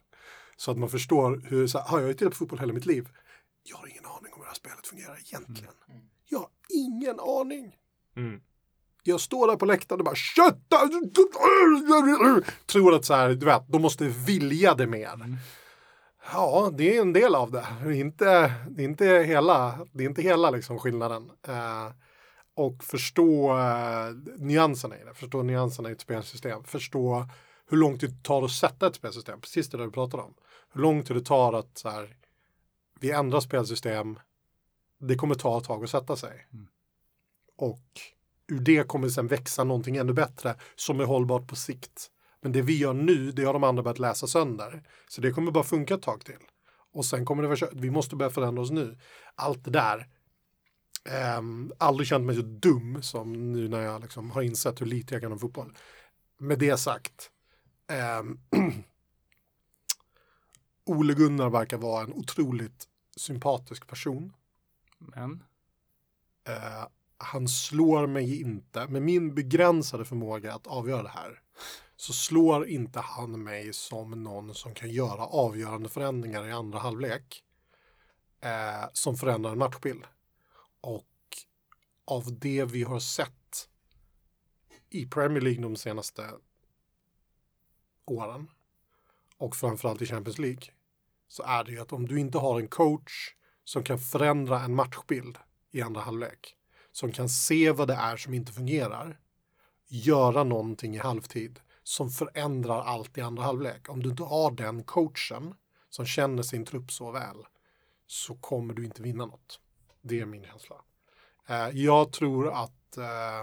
Så att man förstår hur, så här, har jag ju tittat på fotboll hela mitt liv? Jag har ingen aning om hur det här spelet fungerar egentligen. Jag har ingen aning. Mm. Jag står där på läktaren och bara kötta! Tror att så här, du vet, de måste vilja det mer. Ja, det är en del av det. Det är inte, det är inte hela, det är inte hela liksom skillnaden. Eh, och förstå eh, nyanserna i det, förstå nyanserna i ett spelsystem, förstå hur långt det tar att sätta ett spelsystem, precis det där du pratade om. Hur lång tid det tar att så här, vi ändrar spelsystem, det kommer ta ett tag att sätta sig. Och ur det kommer sen växa någonting ännu bättre som är hållbart på sikt. Men det vi gör nu, det har de andra börjat läsa sönder. Så det kommer bara funka ett tag till. Och sen kommer det vara kört. Vi måste börja förändra oss nu. Allt det där. Um, aldrig känt mig så dum som nu när jag liksom har insett hur lite jag kan om fotboll. Med det sagt. ehm, Ole Gunnar verkar vara en otroligt sympatisk person. Men? Eh, han slår mig inte, med min begränsade förmåga att avgöra det här, så slår inte han mig som någon som kan göra avgörande förändringar i andra halvlek eh, som förändrar en matchbild. Och av det vi har sett i Premier League de senaste åren och framförallt i Champions League så är det ju att om du inte har en coach som kan förändra en matchbild i andra halvlek, som kan se vad det är som inte fungerar, göra någonting i halvtid som förändrar allt i andra halvlek. Om du inte har den coachen som känner sin trupp så väl så kommer du inte vinna något. Det är min känsla. Eh, jag tror att eh,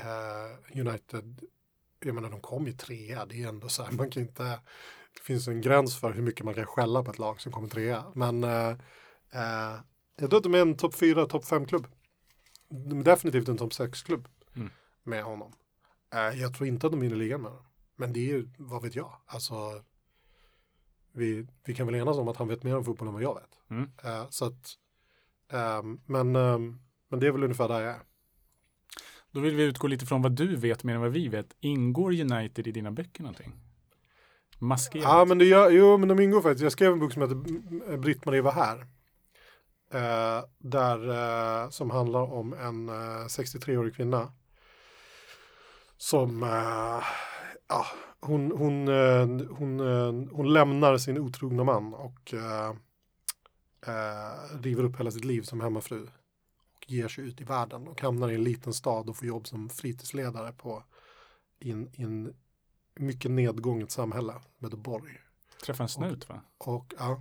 eh, United, jag menar de kom ju trea, det är ändå så här, man kan inte, det finns en gräns för hur mycket man kan skälla på ett lag som kommer trea. Men eh, eh, jag tror att de är en topp fyra, topp fem klubb. De är definitivt en topp sex klubb Mm. med honom. Eh, jag tror inte att de vinner ligan med honom. Men det är ju, vad vet jag, alltså vi, vi kan väl enas om att han vet mer om fotboll än vad jag vet. Mm. Eh, så att, ehm, men, ehm, men det är väl ungefär där jag är. Då vill vi utgå lite från vad du vet mer än vad vi vet. Ingår United i dina böcker någonting? Maskerat? Ja, men det gör, jo, men de ingår faktiskt. Jag skrev en bok som heter Britt-Marie var här. Eh, där, eh, som handlar om en eh, 63-årig kvinna. Som, eh, ja, hon, hon, eh, hon, eh, hon lämnar sin otrogna man och eh, eh, river upp hela sitt liv som hemmafru. Och ger sig ut i världen och hamnar i en liten stad och får jobb som fritidsledare på i en, i en mycket nedgånget samhälle med Borg. Träffa en snut va? Och, ja.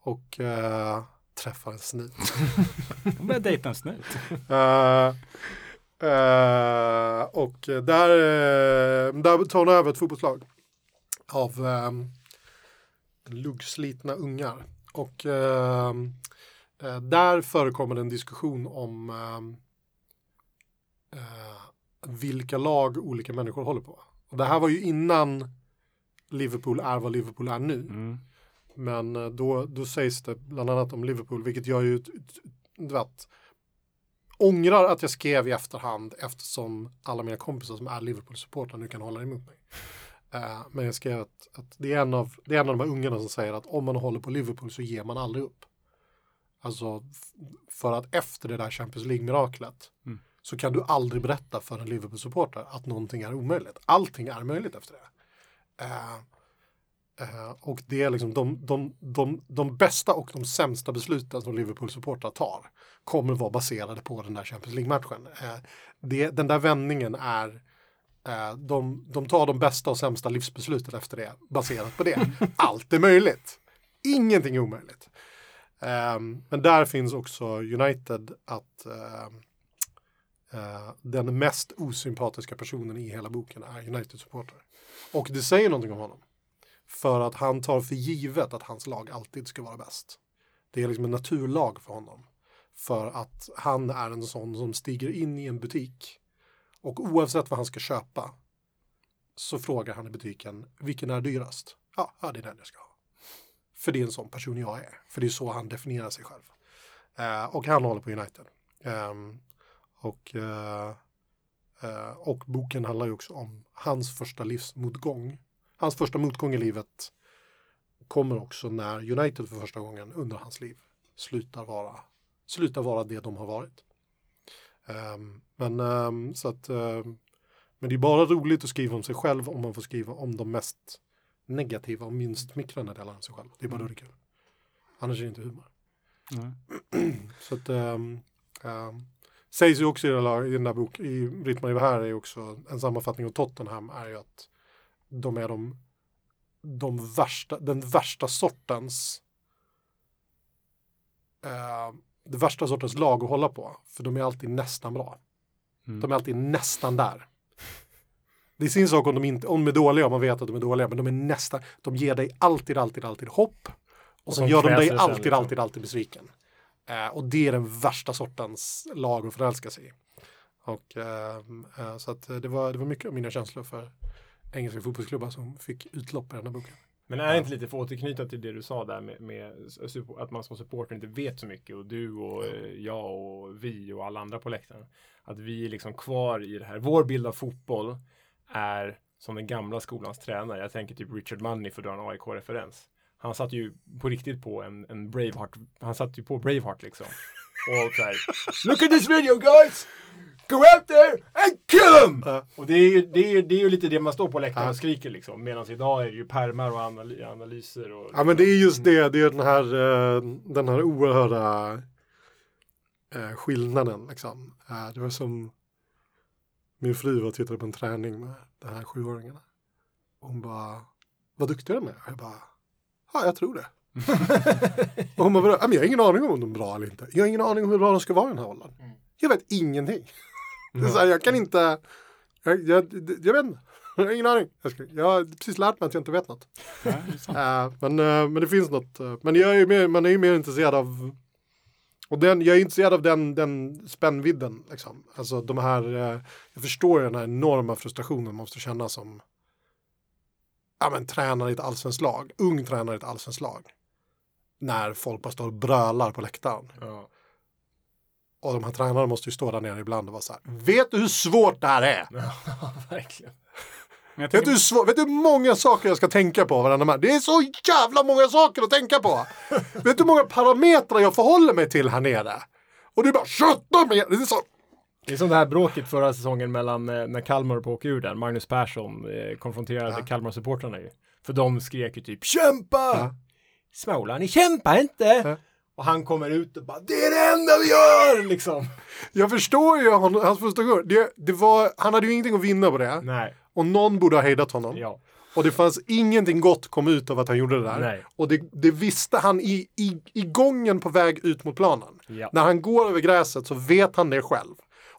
Och eh, träffar en snut. Hon börjar dejta en snut. Eh, eh, och där, eh, där tar hon över ett fotbollslag av eh, luggslitna ungar. Och eh, eh, där förekommer det en diskussion om vilka lag olika människor håller på. Och det här var ju innan Liverpool är vad Liverpool är nu. Mm. Men eh, då, då sägs det bland annat om Liverpool, vilket jag ju, du vet, ångrar att jag skrev i efterhand eftersom alla mina kompisar som är Liverpool-supportrar nu kan hålla emot mig. Eh, men jag skrev att, att det, är en av, det är en av de här ungarna som säger att om man håller på Liverpool så ger man aldrig upp. Alltså för att efter det där Champions League-miraklet Mm. Så kan du aldrig berätta för en Liverpool-supporter att någonting är omöjligt. Allting är möjligt efter det. Eh, Eh, och det är liksom de, de, de, de bästa och de sämsta besluten som Liverpool-supportrar tar kommer vara baserade på den där Champions League-matchen. Eh, det, den där vändningen är de, de tar de bästa och sämsta livsbesluten efter det baserat på det. Allt är möjligt. Ingenting är omöjligt. Men där finns också United att uh, den mest osympatiska personen i hela boken är United-supporter. Och det säger någonting om honom. För att han tar för givet att hans lag alltid ska vara bäst. Det är liksom en naturlag för honom. För att han är en sån som stiger in i en butik och oavsett vad han ska köpa så frågar han i butiken vilken är dyrast? Ja, ja det är den jag ska ha. För det är en sån person jag är. För det är så han definierar sig själv. Eh, och han håller på United. Um, och, uh, uh, och boken handlar ju också om hans första livsmotgång. Hans första motgång i livet kommer också när United för första gången under hans liv slutar vara, slutar vara det de har varit. Um, men um, så att um, men det är bara roligt att skriva om sig själv om man får skriva om de mest negativa och minst smickrande delarna av sig själv. Det är bara då det är kul. Annars är det inte humor. Mm. så att sägs ju också i den, där, i den där boken, i Britt-Marie här är ju också en sammanfattning av Tottenham är ju att de är de, de värsta, den värsta sortens uh, det värsta sortens lag att hålla på. För de är alltid nästan bra. Mm. De är alltid nästan där. Det är sin sak om de, inte, om de är dåliga, om man vet att de är dåliga, men de är nästan, de ger dig alltid, alltid, alltid hopp. Och, Och sen gör de dig alltid, liksom. alltid, alltid besviken. Eh, och det är den värsta sortens lag att förälska sig i. Och, eh, eh, så att eh, det var, det var mycket av mina känslor för engelska fotbollsklubbar som fick utlopp i den här boken. Men är det inte lite för att återknyta till det du sa där med, med att man som supporter inte vet så mycket och du och eh, jag och vi och alla andra på läktaren. Att vi är liksom kvar i det här. Vår bild av fotboll är som den gamla skolans tränare. Jag tänker typ Richard Money för att dra en AIK-referens. Han satt ju på riktigt på en, en Braveheart. Han satt ju på Braveheart liksom. Och så här. Look at this video guys! Go out there and kill them! Och det är, ju, det, är, ju- det är ju lite det man står på läktaren och skriker liksom. Medan idag är det ju pärmar och analy analyser. Och, Ja men det är just det, det är den här, eh, den här oerhörda eh, skillnaden liksom. Eh, Det var som min fru var och tittade på en träning med de här sjuåringarna. Hon bara, vad duktiga de är. Jag bara, ja jag tror det. och hon bara, "Vadå? "Ja, jag har ingen aning om de är bra eller inte. Jag har ingen aning om hur bra de ska vara i den här åldern. Jag vet ingenting. Det är så här, jag kan inte, jag, jag, jag vet inte. Jag har ingen aning. Jag, ska, jag har precis lärt mig att jag inte vet något. Eh, men, eh, men det finns något. eh, men jag är ju mer, man är ju mer intresserad av och den, jag är intresserad av den, den spännvidden. Liksom. Alltså de här, jag förstår den här enorma frustrationen man måste känna som ja, men, tränare i ett allsvenskt lag, ung tränare i ett allsvenskt lag. När folk bara står och brölar på läktaren. Ja. Och de här tränarna måste ju stå där nere ibland och vara så här, vet du hur svårt det här är? Ja, verkligen. Jag Vet du, tänker, hur svår, vet du hur många saker jag ska tänka på varenda match? Det är så jävla många saker att tänka på! vet du hur många parametrar jag förhåller mig till här nere? Och är bara 17 meter! Det är så... Det är som det här bråket förra säsongen mellan eh, när Kalmar på åka ur den. Magnus Persson eh, konfronterade Ja. Kalmar-supportrarna ju. För de skrek ju typ Kämpa! Ja. Småland, ni kämpar inte! Ja. Och han kommer ut och bara Det är det enda vi gör! Liksom. Jag förstår ju hans frustration. Det, det var, han hade ju ingenting att vinna på det. Nej. Och någon borde ha hejdat honom. Ja. Och det fanns ingenting gott kom ut av att han gjorde det där. Nej. Och det, det visste han i, i, i gången på väg ut mot planen. Ja. När han går över gräset så vet han det själv.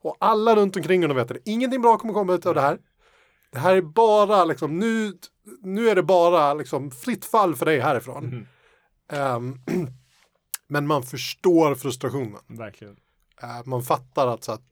Och alla runt omkring honom vet det. Ingenting bra kommer komma ut av det här. Det här är bara liksom, nu, nu är det bara liksom fritt fall för dig härifrån. Mhm. Ehm, men man förstår frustrationen. Verkligen. Eh, man fattar att, så att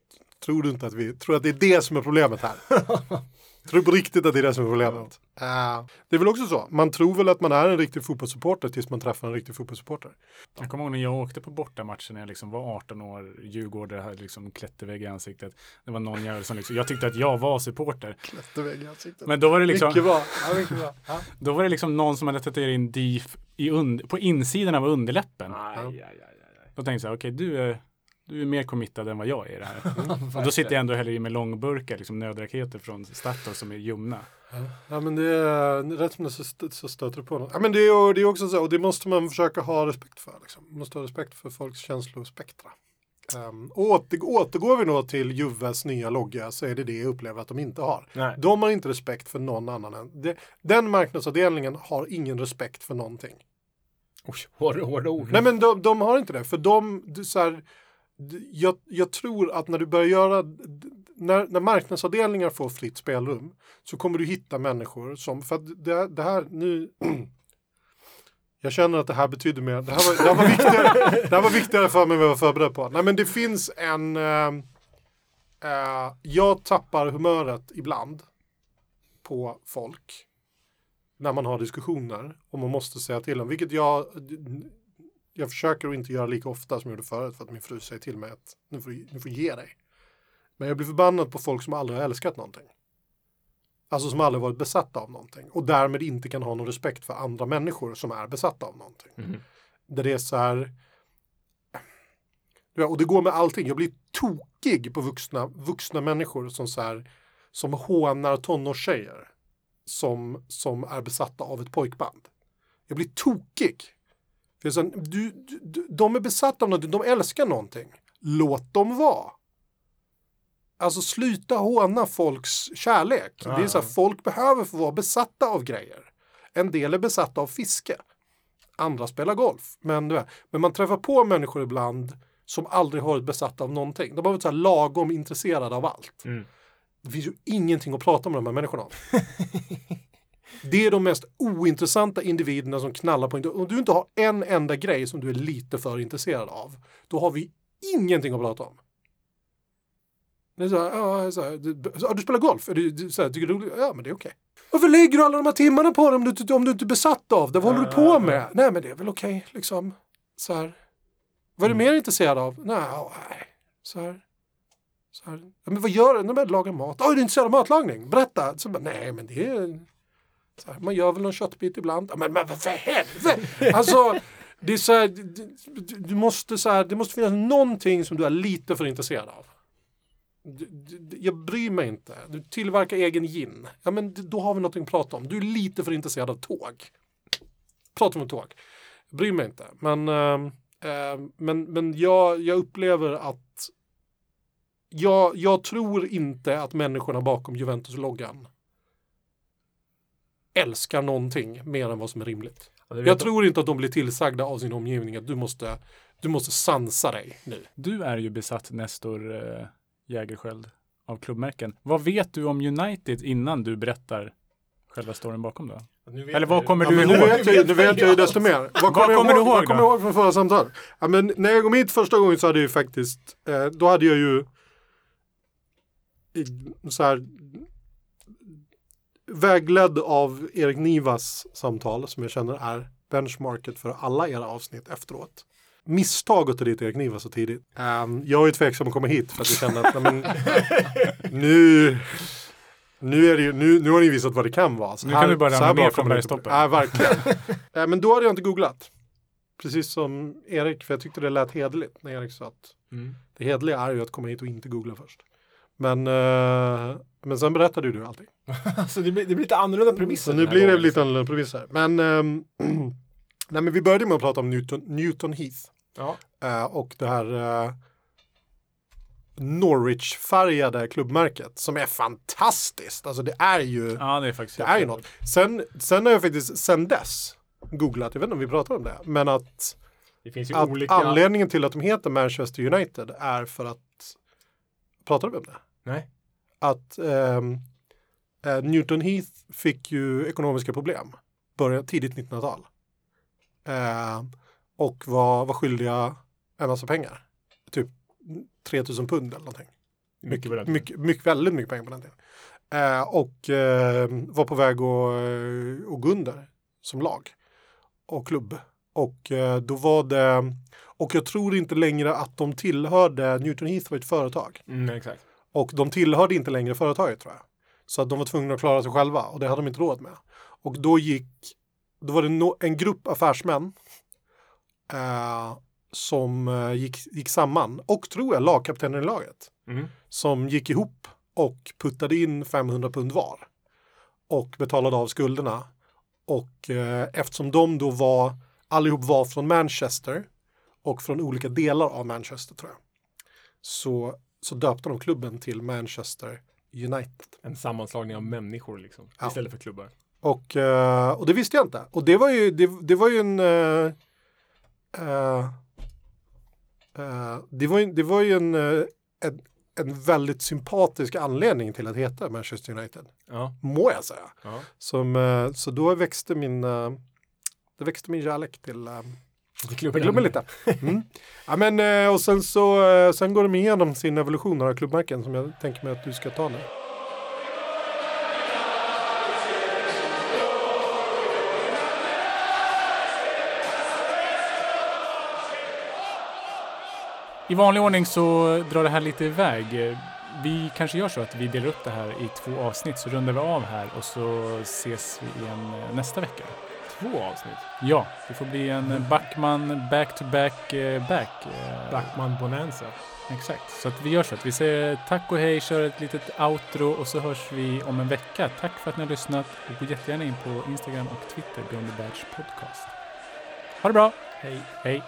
tror du inte att vi, tror att det är det som är problemet här? tror du på riktigt att det är det som är problemet? Eh, det är väl också så, man tror väl att man är en riktig fotbollssupporter tills man träffar en riktig fotbollssupporter. jag kommer ihåg när jag åkte på bortamatchen när jag liksom var 18 år, Djurgården hade liksom klättervägg i ansiktet. Det var någon jävel som liksom, jag tyckte att jag var supporter. Klättervägg i ansiktet. Men då var det liksom, Mycket bra. Ja, mycket bra. Ja. då var det liksom någon som hade tatuerat in DIF i und, på insidan av underläppen. Aj, aj, aj, aj. Då tänkte jag okej du är Du är mer committad än vad jag är i det här. och då sitter jag ändå hellre i med långburkar, liksom nödraketer från Statoil som är ljumna. Ja men det är rätt som det så, så stöter du på något. Ja men det är, det är också så och det måste man försöka ha respekt för. Liksom. Man måste ha respekt för folks känslospektra. Um, åter, återgår vi då till Juves nya logga så är det det jag upplever att de inte har. Nej. De har inte respekt för någon annan än. Det, den marknadsavdelningen har ingen respekt för någonting. Oj, hårda, ord. Nej men de, de har inte det. För de, så här, jag, jag tror att när du börjar göra, när, när marknadsavdelningar får fritt spelrum så kommer du hitta människor som, för att det, det här nu, jag känner att det här betyder mer, det här var, det här var, viktigare, det här var viktigare för mig än vad jag var förberedd på. Nej men det finns en, eh, eh, jag tappar humöret ibland på folk när man har diskussioner och man måste säga till dem, vilket jag jag försöker att inte göra lika ofta som jag gjorde förut för att min fru säger till mig att nu får du, nu får du ge dig. Men jag blir förbannad på folk som aldrig har älskat någonting. Alltså som aldrig varit besatta av någonting och därmed inte kan ha någon respekt för andra människor som är besatta av någonting. Där det är så här och det går med allting. Jag blir tokig på vuxna, vuxna människor som så här, som hånar tonårstjejer som, som är besatta av ett pojkband. Jag blir tokig. För jag säger, du, du, de är besatta av någonting, de älskar någonting. Låt dem vara. Alltså sluta håna folks kärlek. Det är så här, folk behöver få vara besatta av grejer. En del är besatta av fiske. Andra spelar golf. Men, men man träffar på människor ibland som aldrig har varit besatta av någonting. De har varit så här lagom intresserade av allt. Det finns ju ingenting att prata med de här människorna om. Det är de mest ointressanta individerna som knallar på Om du inte har en enda grej som du är lite för intresserad av, då har vi ingenting att prata om. Det är så här, ja, så här, du, du spelar golf, är du, du, så här, tycker du, ja men det är okej. Varför lägger du alla de här timmarna på det om du, om du inte är besatt av det? Vad håller du på med? Nej men det är väl okej, liksom. Så här. Vad är du mer intresserad av? Nej. Så här. Så här. Ja, men vad gör du? Nej, men lagar mat. Oj, du är intresserad av matlagning? Berätta. Så nej, men det är... Så här, man gör väl någon köttbit ibland. Men, men vad för helvete! Alltså, det är så här, du, du- måste så här, det måste finnas någonting som du är lite för intresserad av. Du- du- Jag bryr mig inte. Du tillverkar egen gin. Ja, men då har vi någonting att prata om. Du är lite för intresserad av tåg. Prata om tåg. Jag bryr mig inte. Men, äh, men, men jag, jag upplever att jag, jag tror inte att människorna bakom Juventus-loggan älskar någonting mer än vad som är rimligt. Ja, Jag tror inte att de blir tillsagda av sin omgivning att du måste, du måste sansa dig nu. Du är ju besatt Nestor eh, Jägerskiöld av klubbmärken. Vad vet du om United innan du berättar själva storyn bakom då? Eller vad kommer Ja, du men ihåg? nu vet jag, ju- nu vet jag ju desto mer. Vad Vad kommer, du ihåg, vad kommer jag ihåg från förra samtalet? Ja, men när jag kom hit första gången så hade jag ju faktiskt, eh, då hade jag ju i- så här vägledd av Erik Nivas samtal som jag känner är benchmarket för alla era avsnitt efteråt. Misstag att ta dit Erik Niva så tidigt. Um, jag är ju tveksam att komma hit för att jag känner att men, nu, nu, är det ju, nu, nu har ni visat vad det kan vara. Så Nu kan du bara så ramla här ner från bergstoppen. Ja, verkligen. Eh, men då hade jag inte googlat. Precis som Erik, för jag tyckte det lät hederligt när Erik sa att Mm. det hedliga är ju att komma hit och inte googla först. Men, eh, men sen berättade ju du allting. Alltså det blir, det blir lite annorlunda premisser. Så nu blir det lite annorlunda premisser. Men, ehm, nej, men vi började med att prata om Newton, Newton Heath. Ja. Eh, och det här uh, Norwich-färgade klubbmärket som är fantastiskt. Alltså det är ju, Ja, det är faktiskt det är ju något. Sen, sen har jag faktiskt sen dess googlat, jag vet inte om vi pratar om det, men att, Det finns ju att olika... anledningen till att de heter Manchester United är för att, pratar vi om det? Nej. Att ehm, eh, Newton Heath fick ju ekonomiska problem, början, tidigt 1900-tal. Eh, och var, var skyldiga en massa pengar. Typ 3000 pund eller någonting. Mycket Mycket, mycket, mycket, väldigt mycket pengar på den tiden. Eh, och eh, var på väg att, eh, att gå under som lag och klubb. Och eh, då var det, och jag tror inte längre att de tillhörde, Newton Heath var ett företag. Mm, exakt. Och de tillhörde inte längre företaget tror jag. Så att de var tvungna att klara sig själva och det hade de inte råd med. Och då gick, då var det no, en grupp affärsmän eh, som eh, gick, gick samman och tror jag lagkaptenen i laget Mm. som gick ihop och puttade in 500 pund var och betalade av skulderna. Och eh, eftersom de då var, allihop var från Manchester och från olika delar av Manchester tror jag, så, så döpte de klubben till Manchester United. En sammanslagning av människor liksom, Ja. istället för klubbar. Och, eh, och det visste jag inte. Och det var ju, det, det var ju en... eh, eh, det, var ju, det var ju en, en, en väldigt sympatisk anledning till att heta Manchester United. Ja. Må jag säga. Ja. Som, så då växte min, det växte min kärlek till klubben. klubben lite. Mm. Ja, men, eh, och sen så eh, sen går de igenom sin evolution, några klubbmärken som jag tänker mig att du ska ta nu. I vanlig ordning så drar det här lite iväg. Vi kanske gör så att vi delar upp det här i två avsnitt så rundar vi av här och så ses vi igen eh, nästa vecka. Två avsnitt. Ja, det får bli en Backman back-to-back eh, back. eh, Backman Bonanza. Exakt, så att vi gör så att vi säger tack och hej, kör ett litet outro och så hörs vi om en vecka. Tack för att ni har lyssnat och gå jättegärna in på Instagram och Twitter, Beyond the Badge Podcast. Ha det bra! Hej. Hej!